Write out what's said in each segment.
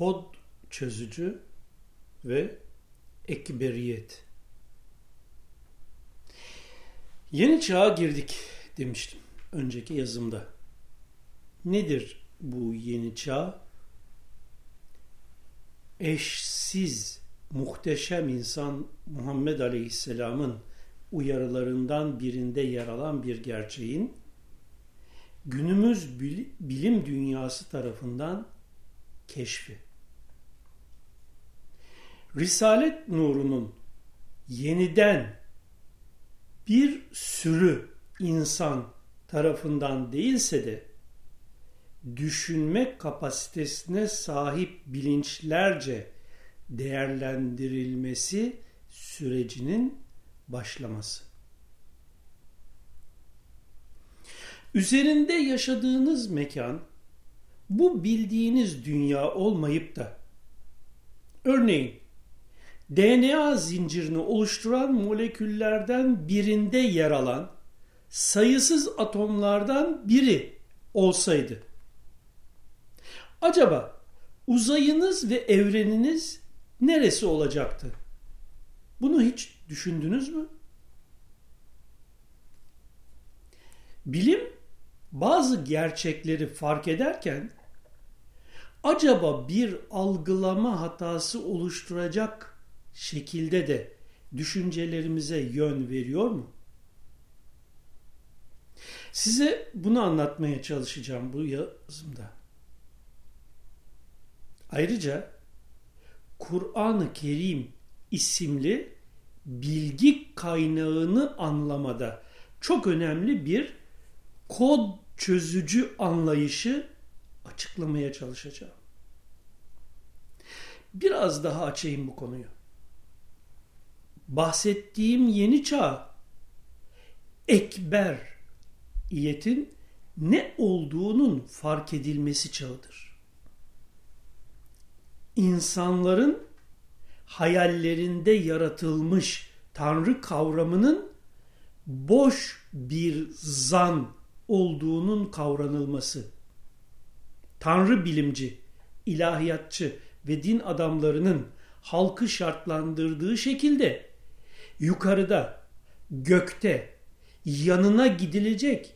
kod çözücü ve ekberiyet. Yeni çağa girdik demiştim önceki yazımda. Nedir bu yeni çağ? Eşsiz, muhteşem insan Muhammed Aleyhisselam'ın uyarılarından birinde yer alan bir gerçeğin günümüz bilim dünyası tarafından keşfi. Risalet nurunun yeniden bir sürü insan tarafından değilse de düşünme kapasitesine sahip bilinçlerce değerlendirilmesi sürecinin başlaması. Üzerinde yaşadığınız mekan bu bildiğiniz dünya olmayıp da örneğin DNA zincirini oluşturan moleküllerden birinde yer alan sayısız atomlardan biri olsaydı acaba uzayınız ve evreniniz neresi olacaktı? Bunu hiç düşündünüz mü? Bilim bazı gerçekleri fark ederken acaba bir algılama hatası oluşturacak şekilde de düşüncelerimize yön veriyor mu? Size bunu anlatmaya çalışacağım bu yazımda. Ayrıca Kur'an-ı Kerim isimli bilgi kaynağını anlamada çok önemli bir kod çözücü anlayışı açıklamaya çalışacağım. Biraz daha açayım bu konuyu. Bahsettiğim yeni çağ ekber iyetin ne olduğunun fark edilmesi çağıdır. İnsanların hayallerinde yaratılmış Tanrı kavramının boş bir zan olduğunun kavranılması. Tanrı bilimci, ilahiyatçı ve din adamlarının halkı şartlandırdığı şekilde yukarıda, gökte, yanına gidilecek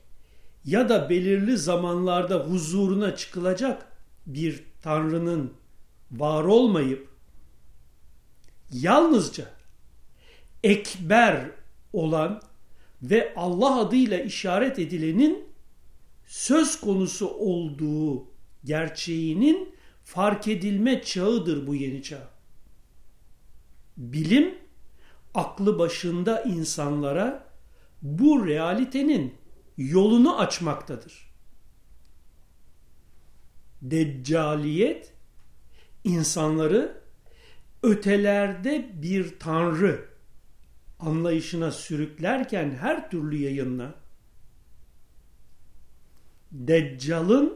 ya da belirli zamanlarda huzuruna çıkılacak bir Tanrı'nın var olmayıp yalnızca ekber olan ve Allah adıyla işaret edilenin söz konusu olduğu gerçeğinin fark edilme çağıdır bu yeni çağ. Bilim aklı başında insanlara bu realitenin yolunu açmaktadır. Deccaliyet insanları ötelerde bir tanrı anlayışına sürüklerken her türlü yayınla Deccal'ın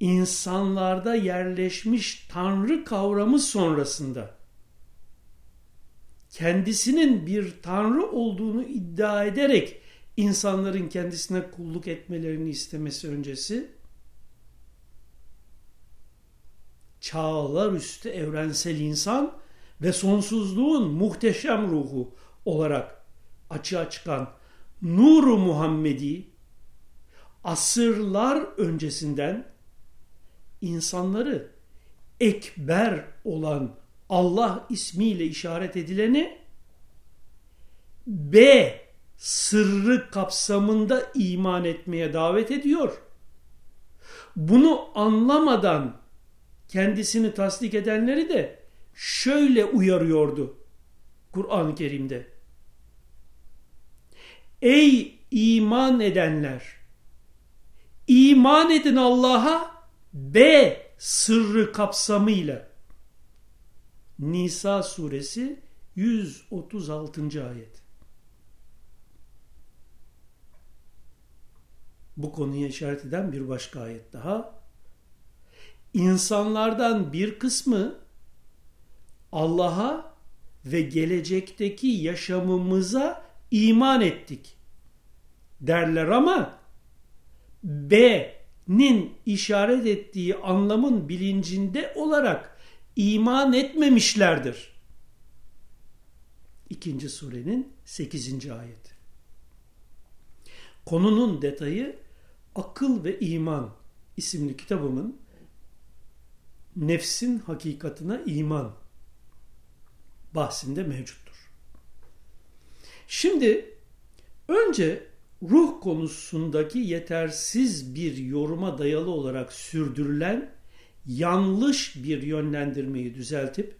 insanlarda yerleşmiş tanrı kavramı sonrasında kendisinin bir tanrı olduğunu iddia ederek insanların kendisine kulluk etmelerini istemesi öncesi çağlar üstü evrensel insan ve sonsuzluğun muhteşem ruhu olarak açığa çıkan Nuru Muhammedi asırlar öncesinden insanları ekber olan Allah ismiyle işaret edileni B sırrı kapsamında iman etmeye davet ediyor. Bunu anlamadan kendisini tasdik edenleri de şöyle uyarıyordu Kur'an-ı Kerim'de. Ey iman edenler! İman edin Allah'a B sırrı kapsamıyla. Nisa suresi 136. ayet. Bu konuya işaret eden bir başka ayet daha. İnsanlardan bir kısmı Allah'a ve gelecekteki yaşamımıza iman ettik derler ama B nin işaret ettiği anlamın bilincinde olarak iman etmemişlerdir. İkinci surenin 8. ayeti. Konunun detayı Akıl ve İman isimli kitabımın nefsin hakikatına iman bahsinde mevcuttur. Şimdi önce ruh konusundaki yetersiz bir yoruma dayalı olarak sürdürülen yanlış bir yönlendirmeyi düzeltip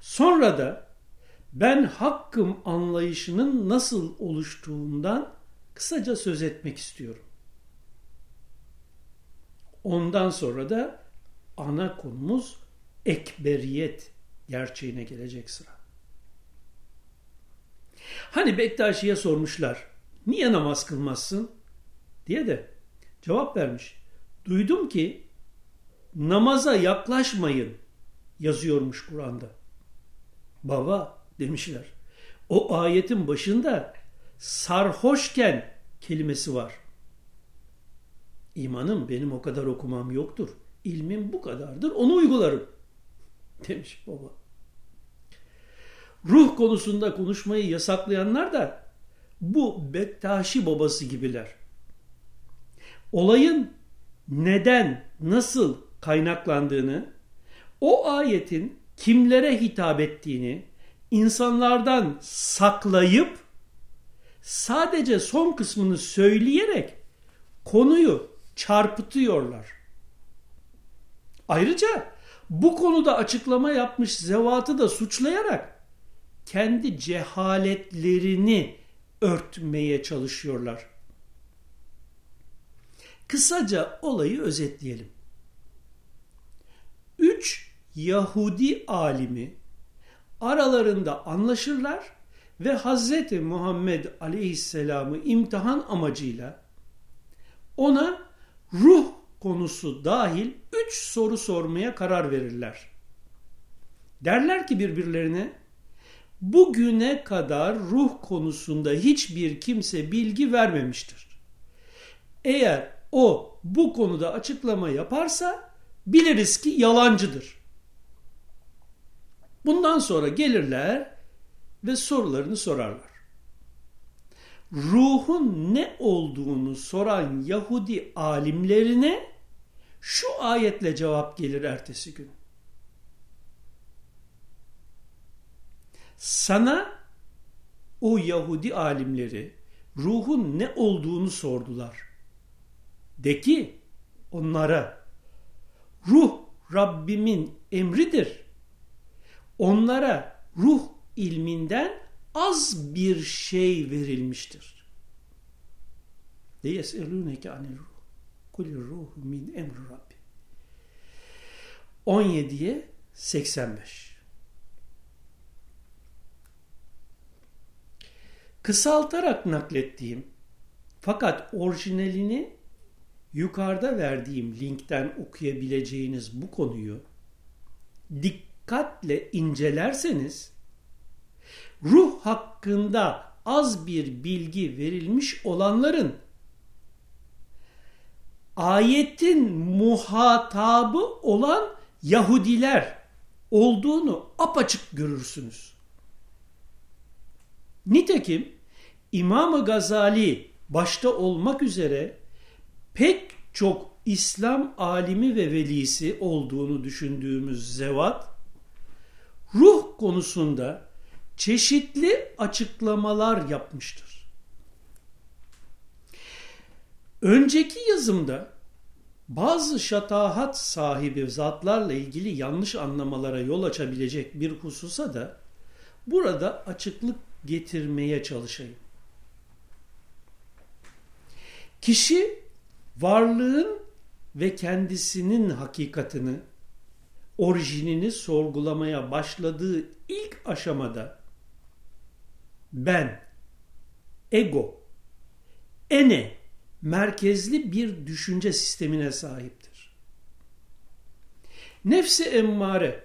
sonra da ben hakkım anlayışının nasıl oluştuğundan kısaca söz etmek istiyorum. Ondan sonra da ana konumuz ekberiyet gerçeğine gelecek sıra. Hani Bektaşi'ye sormuşlar niye namaz kılmazsın diye de cevap vermiş. Duydum ki namaza yaklaşmayın yazıyormuş Kur'an'da. Baba demişler. O ayetin başında sarhoşken kelimesi var. İmanım benim o kadar okumam yoktur. İlmim bu kadardır. Onu uygularım. Demiş baba. Ruh konusunda konuşmayı yasaklayanlar da bu Bektaşi babası gibiler. Olayın neden, nasıl kaynaklandığını, o ayetin kimlere hitap ettiğini insanlardan saklayıp sadece son kısmını söyleyerek konuyu çarpıtıyorlar. Ayrıca bu konuda açıklama yapmış zevatı da suçlayarak kendi cehaletlerini örtmeye çalışıyorlar. Kısaca olayı özetleyelim. Üç Yahudi alimi aralarında anlaşırlar ve Hz. Muhammed Aleyhisselam'ı imtihan amacıyla ona ruh konusu dahil üç soru sormaya karar verirler. Derler ki birbirlerine bugüne kadar ruh konusunda hiçbir kimse bilgi vermemiştir. Eğer o bu konuda açıklama yaparsa biliriz ki yalancıdır. Bundan sonra gelirler ve sorularını sorarlar. Ruhun ne olduğunu soran Yahudi alimlerine şu ayetle cevap gelir ertesi gün. Sana o Yahudi alimleri ruhun ne olduğunu sordular. De ki onlara ruh Rabbimin emridir. Onlara ruh ilminden az bir şey verilmiştir. Yeselûneke anil ruh. Kulir ruhu min emri Rabbi. 17'ye 85 Kısaltarak naklettiğim fakat orijinalini yukarıda verdiğim linkten okuyabileceğiniz bu konuyu dikkatle incelerseniz ruh hakkında az bir bilgi verilmiş olanların ayetin muhatabı olan Yahudiler olduğunu apaçık görürsünüz. Nitekim İmam-ı Gazali başta olmak üzere pek çok İslam alimi ve velisi olduğunu düşündüğümüz zevat, ruh konusunda çeşitli açıklamalar yapmıştır. Önceki yazımda bazı şatahat sahibi zatlarla ilgili yanlış anlamalara yol açabilecek bir hususa da burada açıklık getirmeye çalışayım. Kişi varlığın ve kendisinin hakikatini, orijinini sorgulamaya başladığı ilk aşamada ben, ego, ene merkezli bir düşünce sistemine sahiptir. Nefsi emmare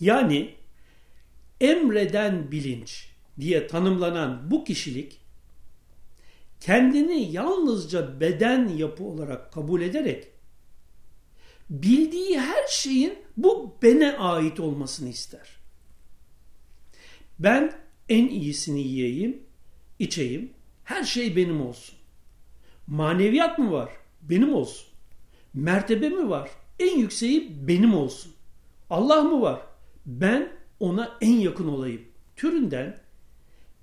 yani emreden bilinç diye tanımlanan bu kişilik kendini yalnızca beden yapı olarak kabul ederek bildiği her şeyin bu bene ait olmasını ister. Ben en iyisini yiyeyim, içeyim, her şey benim olsun. Maneviyat mı var? Benim olsun. Mertebe mi var? En yükseği benim olsun. Allah mı var? Ben ona en yakın olayım. Türünden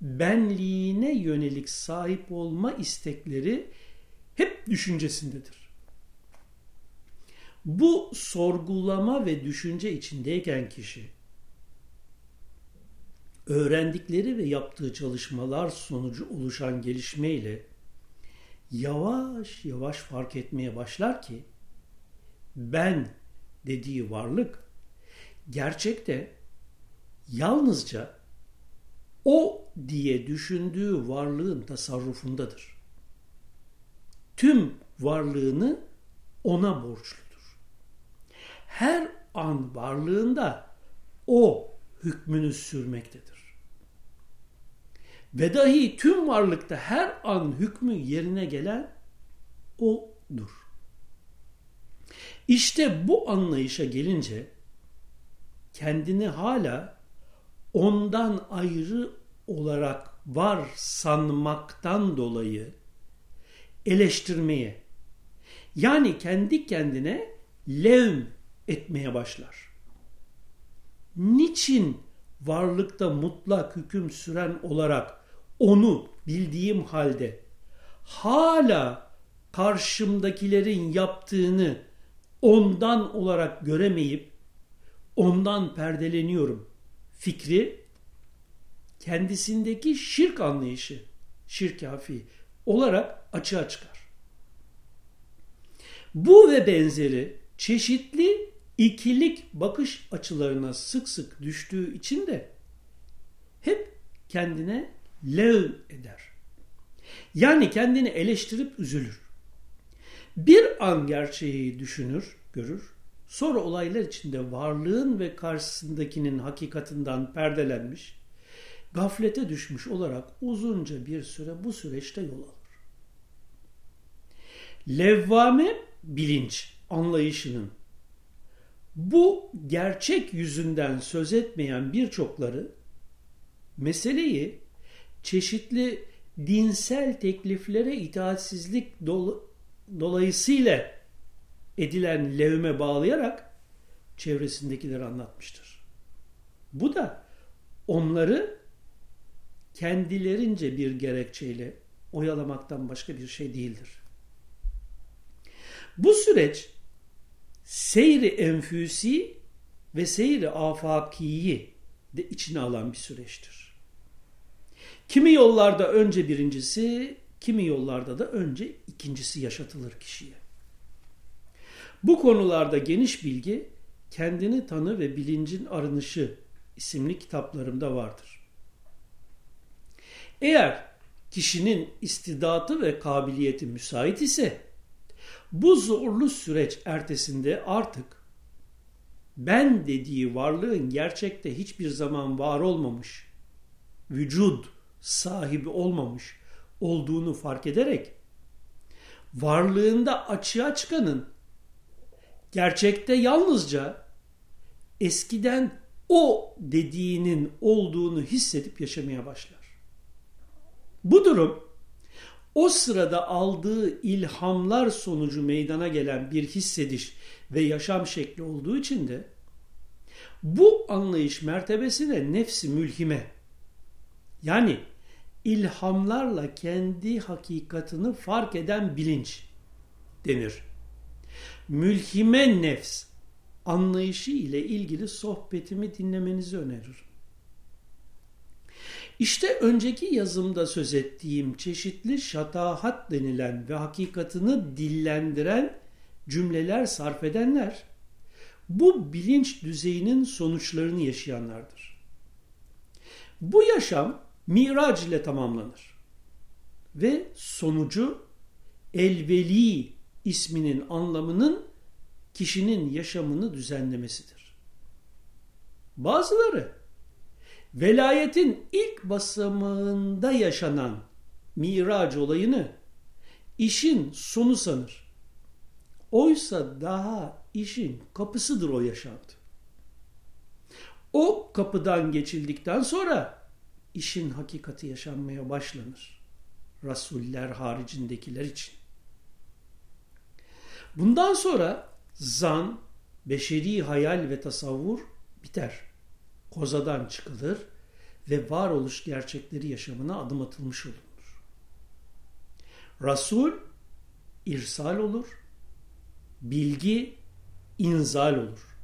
benliğine yönelik sahip olma istekleri hep düşüncesindedir. Bu sorgulama ve düşünce içindeyken kişi öğrendikleri ve yaptığı çalışmalar sonucu oluşan gelişmeyle yavaş yavaş fark etmeye başlar ki ben dediği varlık gerçekte yalnızca o diye düşündüğü varlığın tasarrufundadır. Tüm varlığını ona borçludur. Her an varlığında o hükmünü sürmektedir. Ve dahi tüm varlıkta her an hükmü yerine gelen odur. İşte bu anlayışa gelince kendini hala ondan ayrı olarak var sanmaktan dolayı eleştirmeye yani kendi kendine levm etmeye başlar. Niçin varlıkta mutlak hüküm süren olarak onu bildiğim halde hala karşımdakilerin yaptığını ondan olarak göremeyip ondan perdeleniyorum fikri kendisindeki şirk anlayışı, şirk kafi olarak açığa çıkar. Bu ve benzeri çeşitli ikilik bakış açılarına sık sık düştüğü için de hep kendine lev eder. Yani kendini eleştirip üzülür. Bir an gerçeği düşünür, görür. Sonra olaylar içinde varlığın ve karşısındakinin hakikatinden perdelenmiş, gaflete düşmüş olarak uzunca bir süre bu süreçte yol alır. Levvame bilinç anlayışının bu gerçek yüzünden söz etmeyen birçokları meseleyi çeşitli dinsel tekliflere itaatsizlik dolu, dolayısıyla edilen levme bağlayarak çevresindekileri anlatmıştır. Bu da onları kendilerince bir gerekçeyle oyalamaktan başka bir şey değildir. Bu süreç seyri enfüsi ve seyri afakiyi de içine alan bir süreçtir. Kimi yollarda önce birincisi, kimi yollarda da önce ikincisi yaşatılır kişiye. Bu konularda geniş bilgi Kendini Tanı ve Bilincin Arınışı isimli kitaplarımda vardır. Eğer kişinin istidatı ve kabiliyeti müsait ise bu zorlu süreç ertesinde artık ben dediği varlığın gerçekte hiçbir zaman var olmamış, vücud sahibi olmamış olduğunu fark ederek varlığında açığa çıkanın gerçekte yalnızca eskiden o dediğinin olduğunu hissedip yaşamaya başlar. Bu durum o sırada aldığı ilhamlar sonucu meydana gelen bir hissediş ve yaşam şekli olduğu için de bu anlayış mertebesine nefsi mülhime yani ilhamlarla kendi hakikatini fark eden bilinç denir. Mülhime nefs anlayışı ile ilgili sohbetimi dinlemenizi öneririm. İşte önceki yazımda söz ettiğim çeşitli şatahat denilen ve hakikatını dillendiren cümleler sarf edenler bu bilinç düzeyinin sonuçlarını yaşayanlardır. Bu yaşam mirac ile tamamlanır ve sonucu elveli isminin anlamının kişinin yaşamını düzenlemesidir. Bazıları velayetin ilk basamağında yaşanan Miraç olayını işin sonu sanır. Oysa daha işin kapısıdır o yaşantı. O kapıdan geçildikten sonra işin hakikati yaşanmaya başlanır. Rasuller haricindekiler için. Bundan sonra zan, beşeri hayal ve tasavvur biter. Kozadan çıkılır ve varoluş gerçekleri yaşamına adım atılmış olunur. Rasul irsal olur, bilgi inzal olur.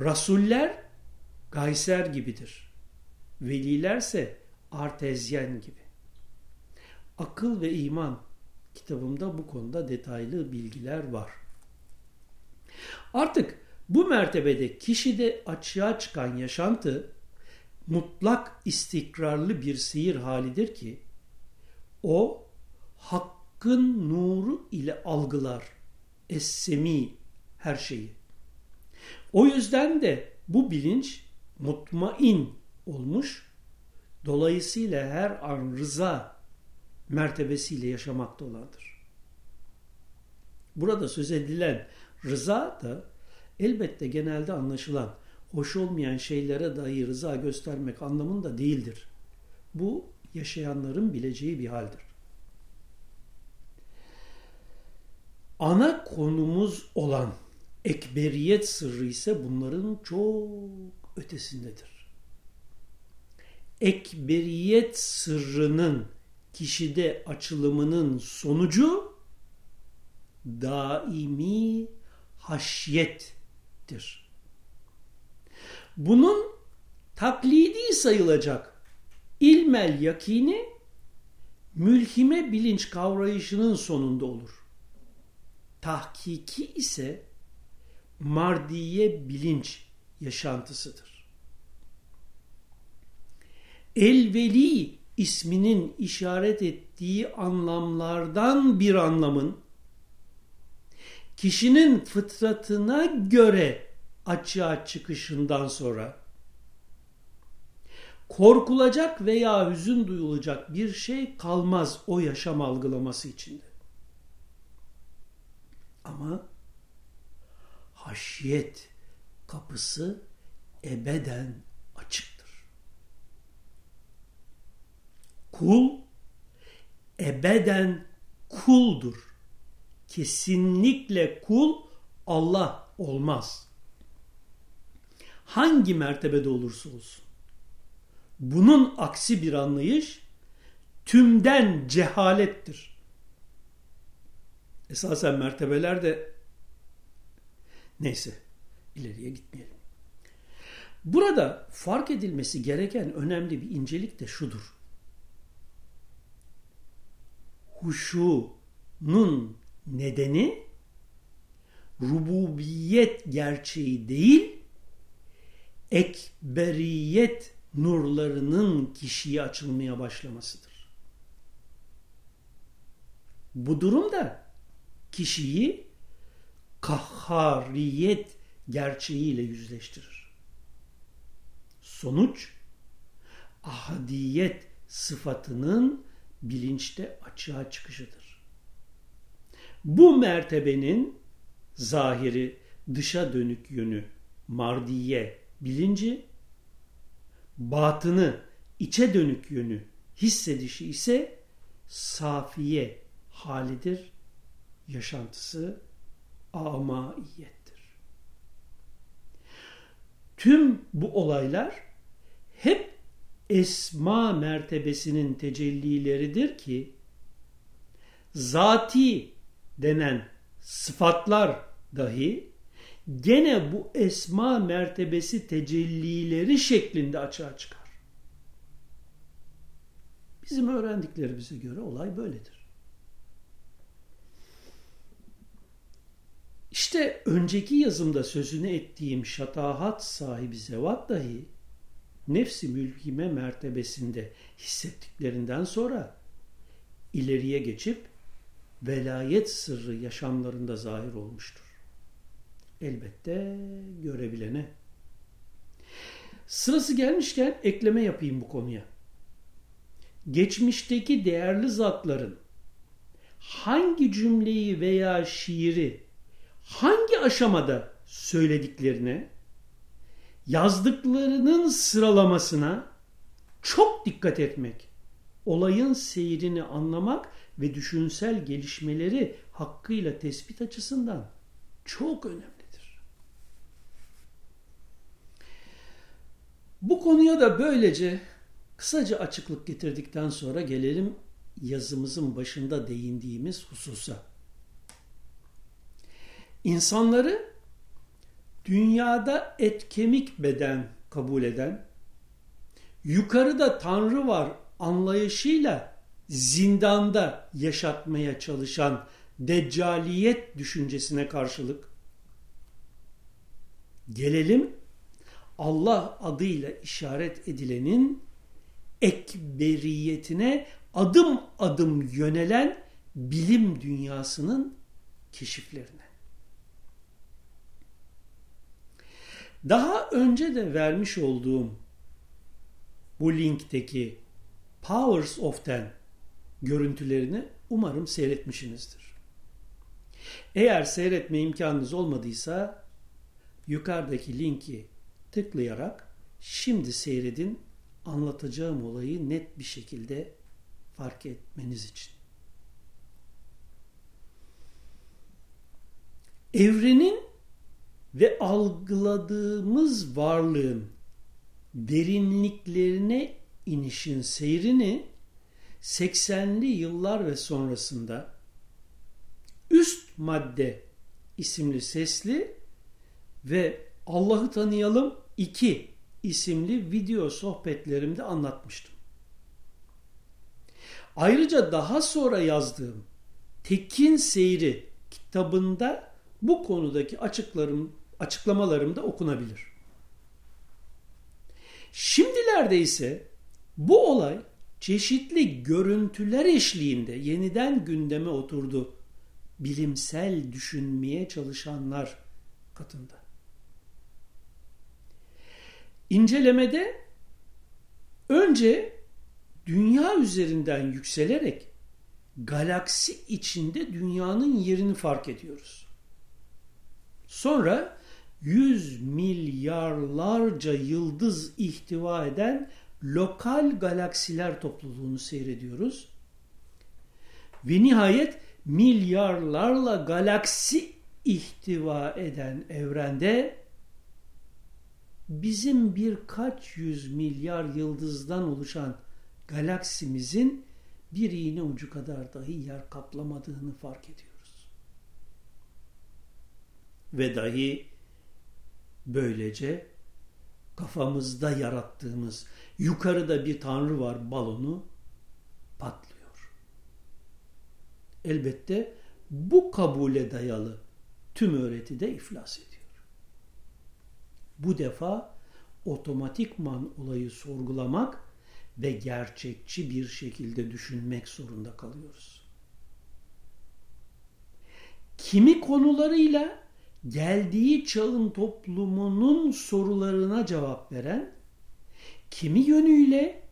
Rasuller Gayser gibidir. Velilerse artezyen gibi. Akıl ve iman kitabımda bu konuda detaylı bilgiler var. Artık bu mertebede kişide açığa çıkan yaşantı mutlak istikrarlı bir seyir halidir ki o hakkın nuru ile algılar essemi her şeyi. O yüzden de bu bilinç mutmain olmuş, dolayısıyla her an rıza mertebesiyle yaşamakta olandır. Burada söz edilen rıza da elbette genelde anlaşılan hoş olmayan şeylere dahi rıza göstermek anlamında değildir. Bu yaşayanların bileceği bir haldir. Ana konumuz olan ekberiyet sırrı ise bunların çok ötesindedir. Ekberiyet sırrının kişide açılımının sonucu daimi haşyettir. Bunun taklidi sayılacak ilmel yakini mülhime bilinç kavrayışının sonunda olur. Tahkiki ise mardiye bilinç yaşantısıdır. Elveli isminin işaret ettiği anlamlardan bir anlamın kişinin fıtratına göre açığa çıkışından sonra korkulacak veya hüzün duyulacak bir şey kalmaz o yaşam algılaması içinde. Ama haşiyet kapısı ebeden Kul ebeden kuldur. Kesinlikle kul Allah olmaz. Hangi mertebede olursa olsun. Bunun aksi bir anlayış tümden cehalettir. Esasen mertebeler de neyse ileriye gitmeyelim. Burada fark edilmesi gereken önemli bir incelik de şudur. Huşunun nedeni rububiyet gerçeği değil, ekberiyet nurlarının kişiye açılmaya başlamasıdır. Bu durumda kişiyi kahhariyet gerçeğiyle yüzleştirir. Sonuç ahadiyet sıfatının bilinçte açığa çıkışıdır. Bu mertebenin zahiri dışa dönük yönü mardiye bilinci, batını içe dönük yönü hissedişi ise safiye halidir, yaşantısı amaiyettir. Tüm bu olaylar hep esma mertebesinin tecellileridir ki zati denen sıfatlar dahi gene bu esma mertebesi tecellileri şeklinde açığa çıkar. Bizim öğrendiklerimize göre olay böyledir. İşte önceki yazımda sözünü ettiğim şatahat sahibi zevat dahi nefsi mülkime mertebesinde hissettiklerinden sonra ileriye geçip velayet sırrı yaşamlarında zahir olmuştur. Elbette görebilene. Sırası gelmişken ekleme yapayım bu konuya. geçmişteki değerli zatların hangi cümleyi veya şiiri hangi aşamada söylediklerine, yazdıklarının sıralamasına çok dikkat etmek, olayın seyrini anlamak ve düşünsel gelişmeleri hakkıyla tespit açısından çok önemlidir. Bu konuya da böylece kısaca açıklık getirdikten sonra gelelim yazımızın başında değindiğimiz hususa. İnsanları dünyada et kemik beden kabul eden, yukarıda Tanrı var anlayışıyla zindanda yaşatmaya çalışan deccaliyet düşüncesine karşılık gelelim Allah adıyla işaret edilenin ekberiyetine adım adım yönelen bilim dünyasının keşiflerine. Daha önce de vermiş olduğum bu linkteki Powers of Ten görüntülerini umarım seyretmişsinizdir. Eğer seyretme imkanınız olmadıysa yukarıdaki linki tıklayarak şimdi seyredin anlatacağım olayı net bir şekilde fark etmeniz için. Evrenin ve algıladığımız varlığın derinliklerine inişin seyrini 80'li yıllar ve sonrasında üst madde isimli sesli ve Allah'ı tanıyalım 2 isimli video sohbetlerimde anlatmıştım. Ayrıca daha sonra yazdığım Tekin Seyri kitabında bu konudaki açıklarım, açıklamalarım da okunabilir. Şimdilerde ise bu olay çeşitli görüntüler eşliğinde yeniden gündeme oturdu. Bilimsel düşünmeye çalışanlar katında. İncelemede önce dünya üzerinden yükselerek galaksi içinde dünyanın yerini fark ediyoruz. Sonra yüz milyarlarca yıldız ihtiva eden lokal galaksiler topluluğunu seyrediyoruz. Ve nihayet milyarlarla galaksi ihtiva eden evrende bizim birkaç yüz milyar yıldızdan oluşan galaksimizin bir iğne ucu kadar dahi yer kaplamadığını fark ediyoruz. Ve dahi böylece kafamızda yarattığımız yukarıda bir tanrı var balonu patlıyor. Elbette bu kabule dayalı tüm öğreti de iflas ediyor. Bu defa otomatikman olayı sorgulamak ve gerçekçi bir şekilde düşünmek zorunda kalıyoruz. Kimi konularıyla geldiği çağın toplumunun sorularına cevap veren, kimi yönüyle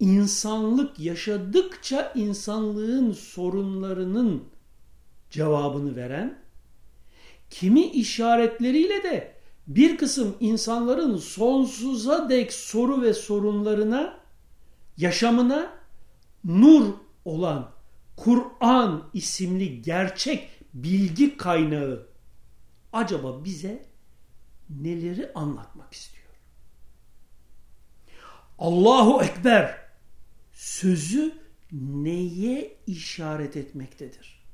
insanlık yaşadıkça insanlığın sorunlarının cevabını veren, kimi işaretleriyle de bir kısım insanların sonsuza dek soru ve sorunlarına, yaşamına nur olan Kur'an isimli gerçek bilgi kaynağı acaba bize neleri anlatmak istiyor? Allahu Ekber sözü neye işaret etmektedir?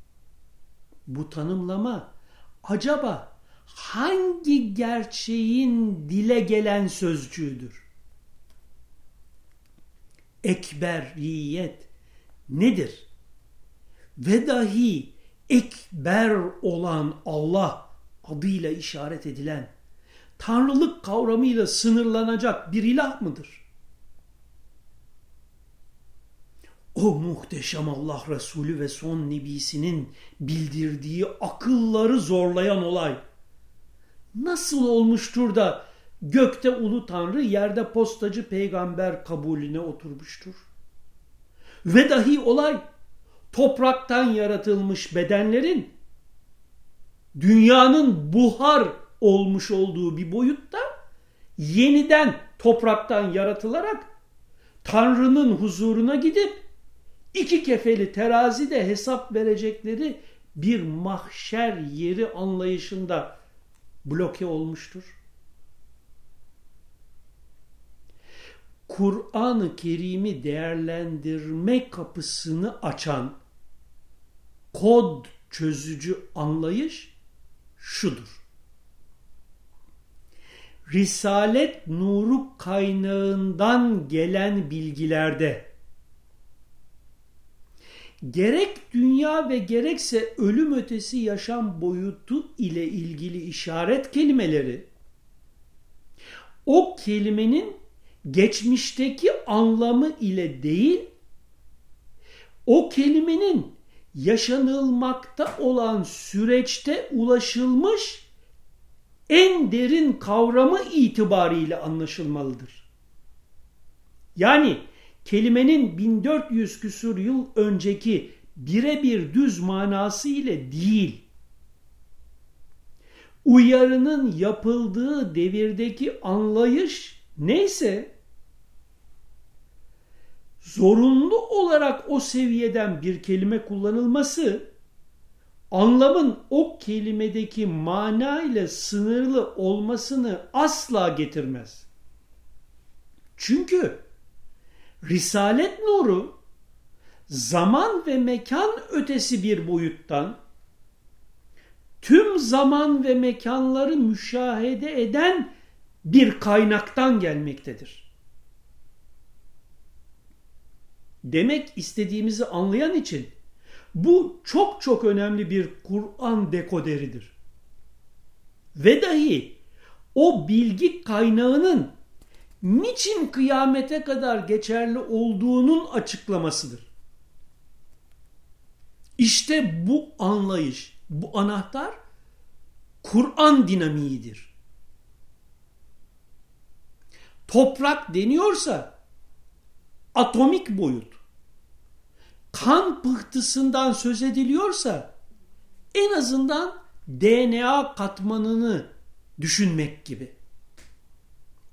Bu tanımlama acaba hangi gerçeğin dile gelen sözcüğüdür? Ekberiyet nedir? Ve dahi ekber olan Allah adıyla işaret edilen tanrılık kavramıyla sınırlanacak bir ilah mıdır? O muhteşem Allah Resulü ve son nebisinin bildirdiği akılları zorlayan olay nasıl olmuştur da gökte ulu tanrı yerde postacı peygamber kabulüne oturmuştur? Ve dahi olay topraktan yaratılmış bedenlerin dünyanın buhar olmuş olduğu bir boyutta yeniden topraktan yaratılarak Tanrı'nın huzuruna gidip iki kefeli terazide hesap verecekleri bir mahşer yeri anlayışında bloke olmuştur. Kur'an-ı Kerim'i değerlendirme kapısını açan kod çözücü anlayış şudur. Risalet nuru kaynağından gelen bilgilerde gerek dünya ve gerekse ölüm ötesi yaşam boyutu ile ilgili işaret kelimeleri o kelimenin geçmişteki anlamı ile değil o kelimenin yaşanılmakta olan süreçte ulaşılmış en derin kavramı itibariyle anlaşılmalıdır. Yani kelimenin 1400 küsur yıl önceki birebir düz manası ile değil, uyarının yapıldığı devirdeki anlayış neyse, zorunlu olarak o seviyeden bir kelime kullanılması, anlamın o kelimedeki mana ile sınırlı olmasını asla getirmez. Çünkü Risalet nuru zaman ve mekan ötesi bir boyuttan tüm zaman ve mekanları müşahede eden bir kaynaktan gelmektedir. Demek istediğimizi anlayan için bu çok çok önemli bir Kur'an dekoderidir. Ve dahi o bilgi kaynağının niçin kıyamete kadar geçerli olduğunun açıklamasıdır. İşte bu anlayış, bu anahtar Kur'an dinamiğidir. Toprak deniyorsa atomik boyut. Kan pıhtısından söz ediliyorsa en azından DNA katmanını düşünmek gibi.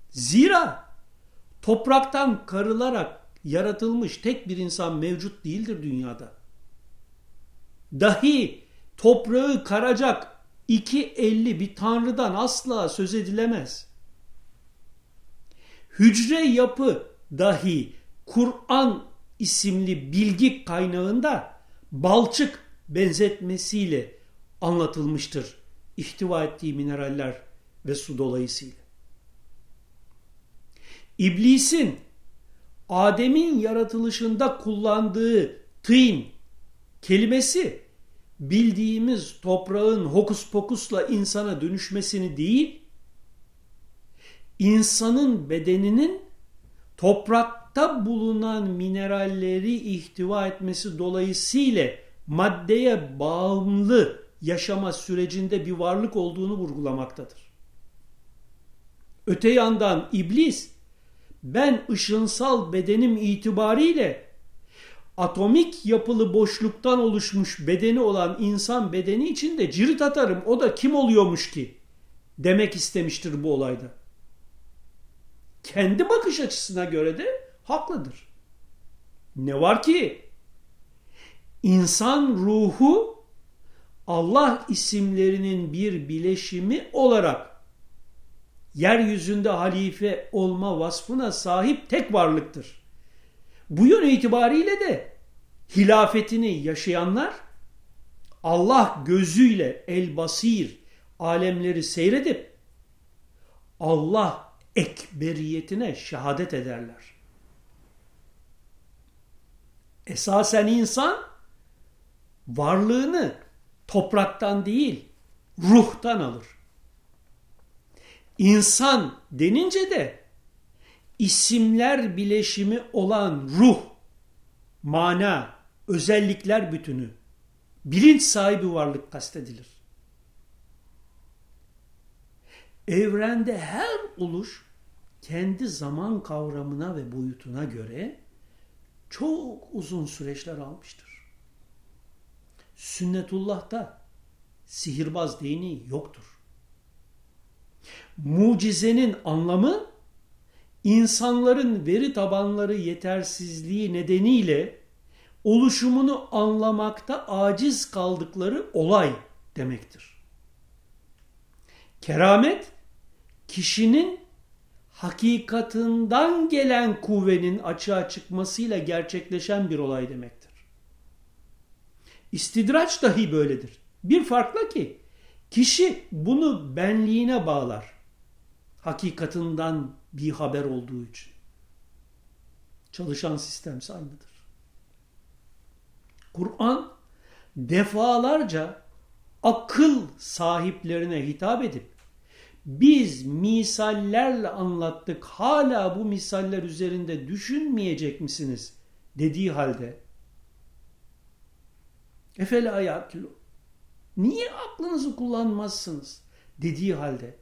Zira topraktan karılarak yaratılmış tek bir insan mevcut değildir dünyada. Dahi toprağı karacak iki elli bir tanrıdan asla söz edilemez. Hücre yapı dahi Kur'an isimli bilgi kaynağında balçık benzetmesiyle anlatılmıştır. İhtiva ettiği mineraller ve su dolayısıyla. İblisin Adem'in yaratılışında kullandığı tîn kelimesi bildiğimiz toprağın hokus pokusla insana dönüşmesini değil, insanın bedeninin toprakta bulunan mineralleri ihtiva etmesi dolayısıyla maddeye bağımlı yaşama sürecinde bir varlık olduğunu vurgulamaktadır. Öte yandan iblis ben ışınsal bedenim itibariyle atomik yapılı boşluktan oluşmuş bedeni olan insan bedeni için de cirit atarım. O da kim oluyormuş ki? Demek istemiştir bu olayda. Kendi bakış açısına göre de haklıdır. Ne var ki? İnsan ruhu Allah isimlerinin bir bileşimi olarak yeryüzünde halife olma vasfına sahip tek varlıktır. Bu yön itibariyle de hilafetini yaşayanlar Allah gözüyle el basir alemleri seyredip Allah ekberiyetine şehadet ederler. Esasen insan varlığını topraktan değil ruhtan alır. İnsan denince de isimler bileşimi olan ruh, mana, özellikler bütünü, bilinç sahibi varlık kastedilir. Evrende her oluş kendi zaman kavramına ve boyutuna göre çok uzun süreçler almıştır. Sünnetullah'ta sihirbaz değneği yoktur. Mucizenin anlamı insanların veri tabanları yetersizliği nedeniyle oluşumunu anlamakta aciz kaldıkları olay demektir. Keramet kişinin hakikatından gelen kuvvenin açığa çıkmasıyla gerçekleşen bir olay demektir. İstidraç dahi böyledir. Bir farkla ki kişi bunu benliğine bağlar. Hakikatından bir haber olduğu için. Çalışan sistem aynıdır. Kur'an defalarca akıl sahiplerine hitap edip biz misallerle anlattık hala bu misaller üzerinde düşünmeyecek misiniz? dediği halde efela ayakilu niye aklınızı kullanmazsınız? dediği halde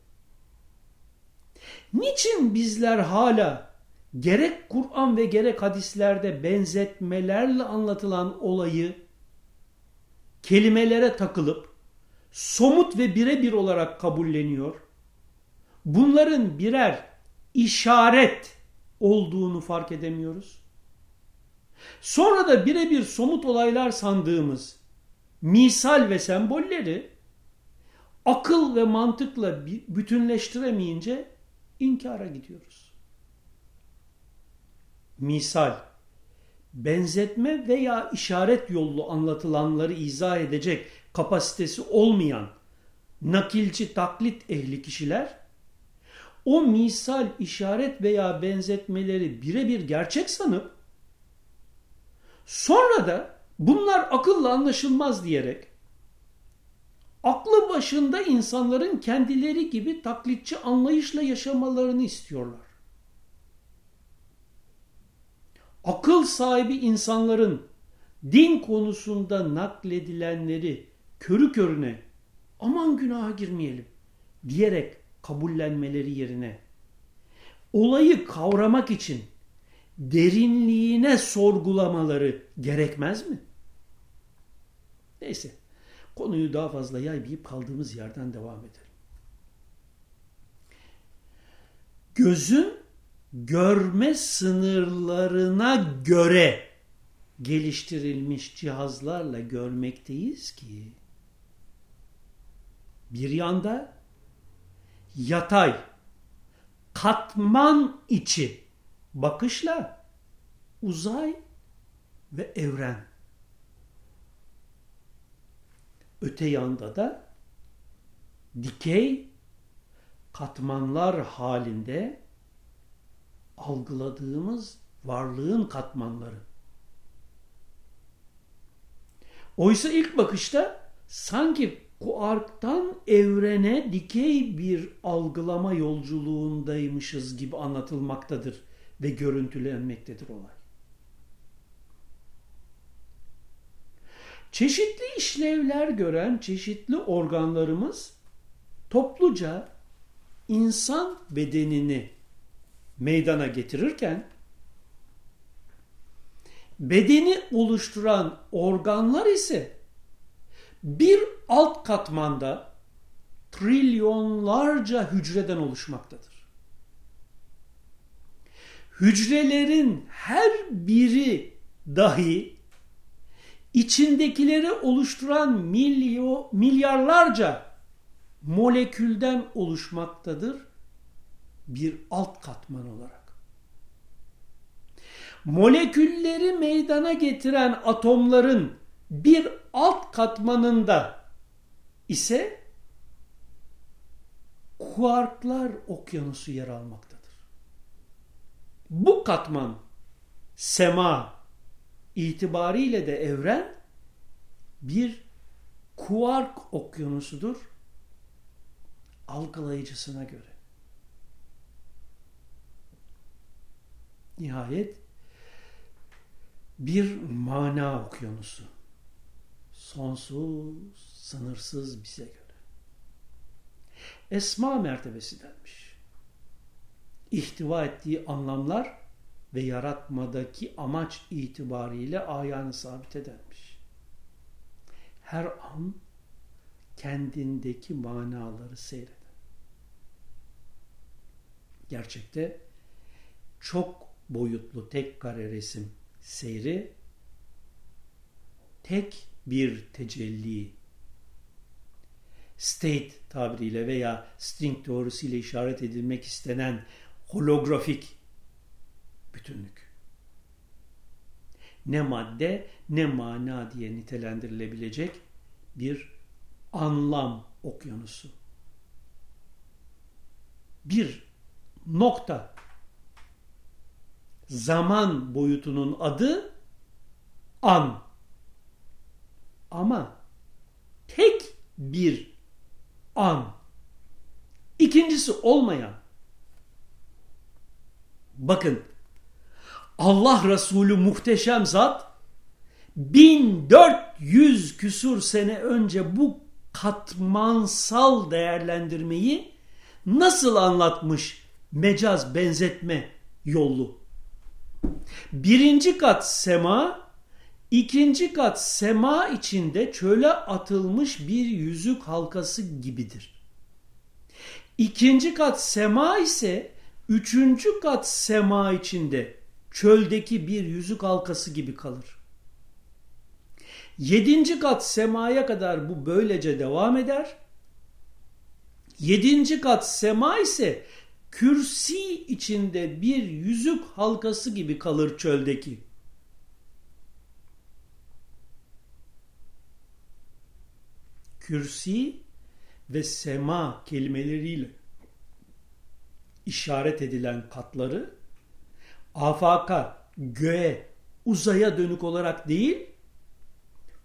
niçin bizler hala gerek Kur'an ve gerek hadislerde benzetmelerle anlatılan olayı kelimelere takılıp somut ve birebir olarak kabulleniyor bunların birer işaret olduğunu fark edemiyoruz. Sonra da birebir somut olaylar sandığımız misal ve sembolleri akıl ve mantıkla bütünleştiremeyince inkara gidiyoruz. Misal, benzetme veya işaret yollu anlatılanları izah edecek kapasitesi olmayan nakilci taklit ehli kişiler o misal, işaret veya benzetmeleri birebir gerçek sanıp sonra da bunlar akılla anlaşılmaz diyerek aklı başında insanların kendileri gibi taklitçi anlayışla yaşamalarını istiyorlar. Akıl sahibi insanların din konusunda nakledilenleri körü körüne aman günaha girmeyelim diyerek kabullenmeleri yerine olayı kavramak için derinliğine sorgulamaları gerekmez mi? Neyse konuyu daha fazla yaymayıp kaldığımız yerden devam edelim. Gözün görme sınırlarına göre geliştirilmiş cihazlarla görmekteyiz ki bir yanda yatay, katman içi bakışla uzay ve evren. Öte yanda da dikey katmanlar halinde algıladığımız varlığın katmanları. Oysa ilk bakışta sanki kuarktan evrene dikey bir algılama yolculuğundaymışız gibi anlatılmaktadır ve görüntülenmektedir olay. Çeşitli işlevler gören çeşitli organlarımız topluca insan bedenini meydana getirirken bedeni oluşturan organlar ise bir alt katmanda trilyonlarca hücreden oluşmaktadır. Hücrelerin her biri dahi içindekileri oluşturan milyo, milyarlarca molekülden oluşmaktadır bir alt katman olarak. Molekülleri meydana getiren atomların bir alt katmanında ise kuarklar okyanusu yer almaktadır. Bu katman sema itibariyle de evren bir kuark okyanusudur algılayıcısına göre. Nihayet bir mana okyanusu sonsuz, sınırsız bize göre. Esma mertebesi denmiş. İhtiva ettiği anlamlar ve yaratmadaki amaç itibariyle ayağını sabit edermiş. Her an kendindeki manaları seyreder. Gerçekte çok boyutlu tek kare resim seyri tek bir tecelli state tabiriyle veya string teorisiyle işaret edilmek istenen holografik bütünlük. Ne madde ne mana diye nitelendirilebilecek bir anlam okyanusu. Bir nokta zaman boyutunun adı an. Ama tek bir an. İkincisi olmayan. Bakın Allah Resulü muhteşem zat 1400 küsur sene önce bu katmansal değerlendirmeyi nasıl anlatmış mecaz benzetme yolu. Birinci kat sema, ikinci kat sema içinde çöle atılmış bir yüzük halkası gibidir. İkinci kat sema ise üçüncü kat sema içinde çöldeki bir yüzük halkası gibi kalır. Yedinci kat semaya kadar bu böylece devam eder. Yedinci kat sema ise kürsi içinde bir yüzük halkası gibi kalır çöldeki. Kürsi ve sema kelimeleriyle işaret edilen katları afaka, göğe, uzaya dönük olarak değil,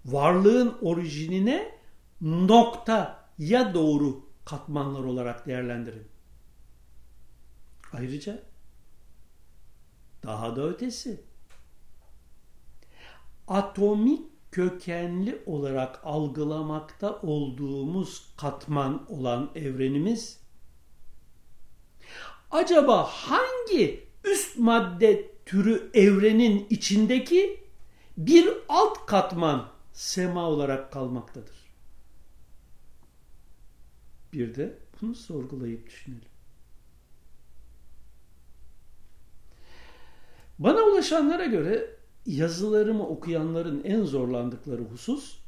varlığın orijinine noktaya doğru katmanlar olarak değerlendirin. Ayrıca daha da ötesi atomik kökenli olarak algılamakta olduğumuz katman olan evrenimiz acaba hangi üst madde türü evrenin içindeki bir alt katman sema olarak kalmaktadır. Bir de bunu sorgulayıp düşünelim. Bana ulaşanlara göre yazılarımı okuyanların en zorlandıkları husus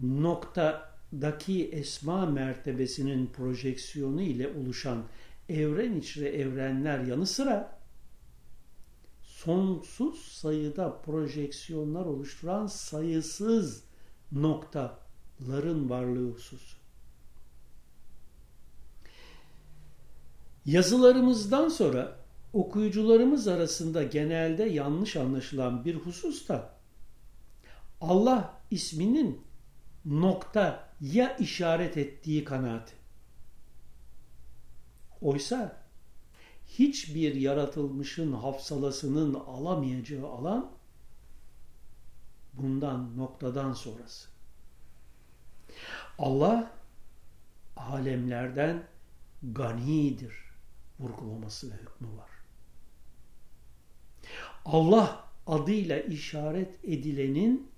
noktadaki esma mertebesinin projeksiyonu ile oluşan evren içre evrenler yanı sıra sonsuz sayıda projeksiyonlar oluşturan sayısız noktaların varlığı hususu. Yazılarımızdan sonra okuyucularımız arasında genelde yanlış anlaşılan bir husus da Allah isminin noktaya işaret ettiği kanaati. Oysa hiçbir yaratılmışın hafsalasının alamayacağı alan bundan noktadan sonrası. Allah alemlerden ganidir vurgulaması ve hükmü var. Allah adıyla işaret edilenin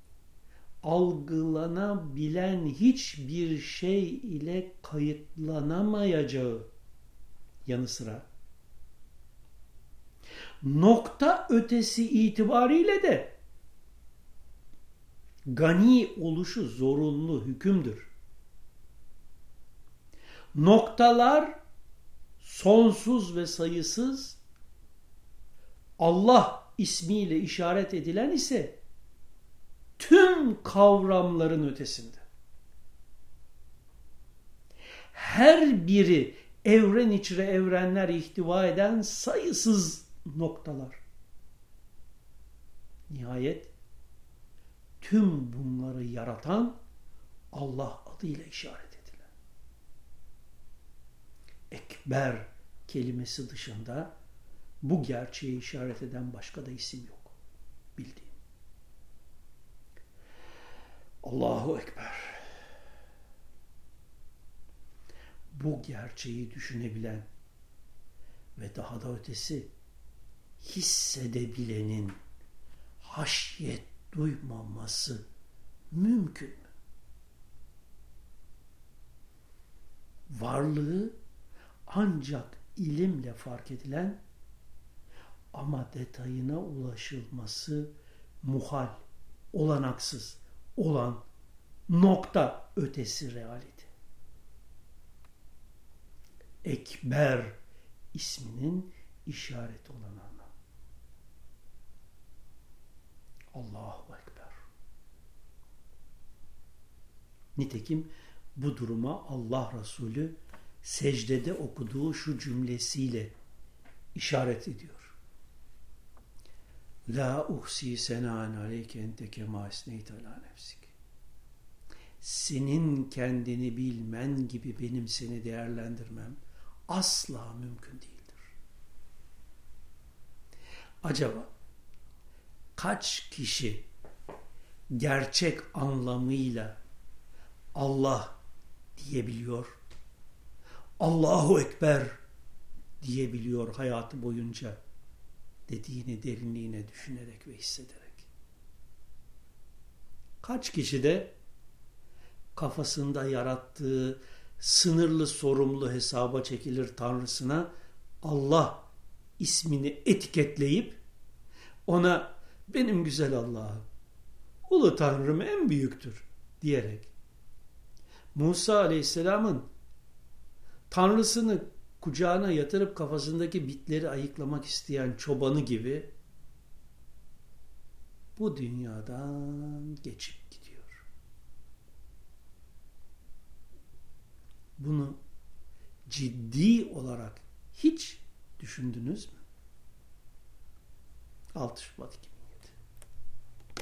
algılanabilen hiçbir şey ile kayıtlanamayacağı yanı sıra nokta ötesi itibariyle de gani oluşu zorunlu hükümdür. Noktalar sonsuz ve sayısız Allah ismiyle işaret edilen ise tüm kavramların ötesinde. Her biri evren içre evrenler ihtiva eden sayısız noktalar. Nihayet tüm bunları yaratan Allah adıyla işaret edilen. Ekber kelimesi dışında bu gerçeği işaret eden başka da isim yok. Bildiğim. Allahu Ekber. Bu gerçeği düşünebilen ve daha da ötesi hissedebilenin haşyet duymaması mümkün mü? Varlığı ancak ilimle fark edilen ama detayına ulaşılması muhal, olanaksız olan nokta ötesi realite. Ekber isminin işareti olan anlam. Allahu Ekber. Nitekim bu duruma Allah Resulü secdede okuduğu şu cümlesiyle işaret ediyor. La uhsi senan aleyke ente kema esneyt ala nefsik. Senin kendini bilmen gibi benim seni değerlendirmem asla mümkün değildir. Acaba kaç kişi gerçek anlamıyla Allah diyebiliyor? Allahu Ekber diyebiliyor hayatı boyunca dediğini derinliğine düşünerek ve hissederek. Kaç kişi de kafasında yarattığı sınırlı sorumlu hesaba çekilir Tanrısına Allah ismini etiketleyip ona benim güzel Allah'ım, ulu Tanrım en büyüktür diyerek Musa Aleyhisselam'ın Tanrısını kucağına yatırıp kafasındaki bitleri ayıklamak isteyen çobanı gibi bu dünyadan geçip gidiyor. Bunu ciddi olarak hiç düşündünüz mü? 6 Şubat 2000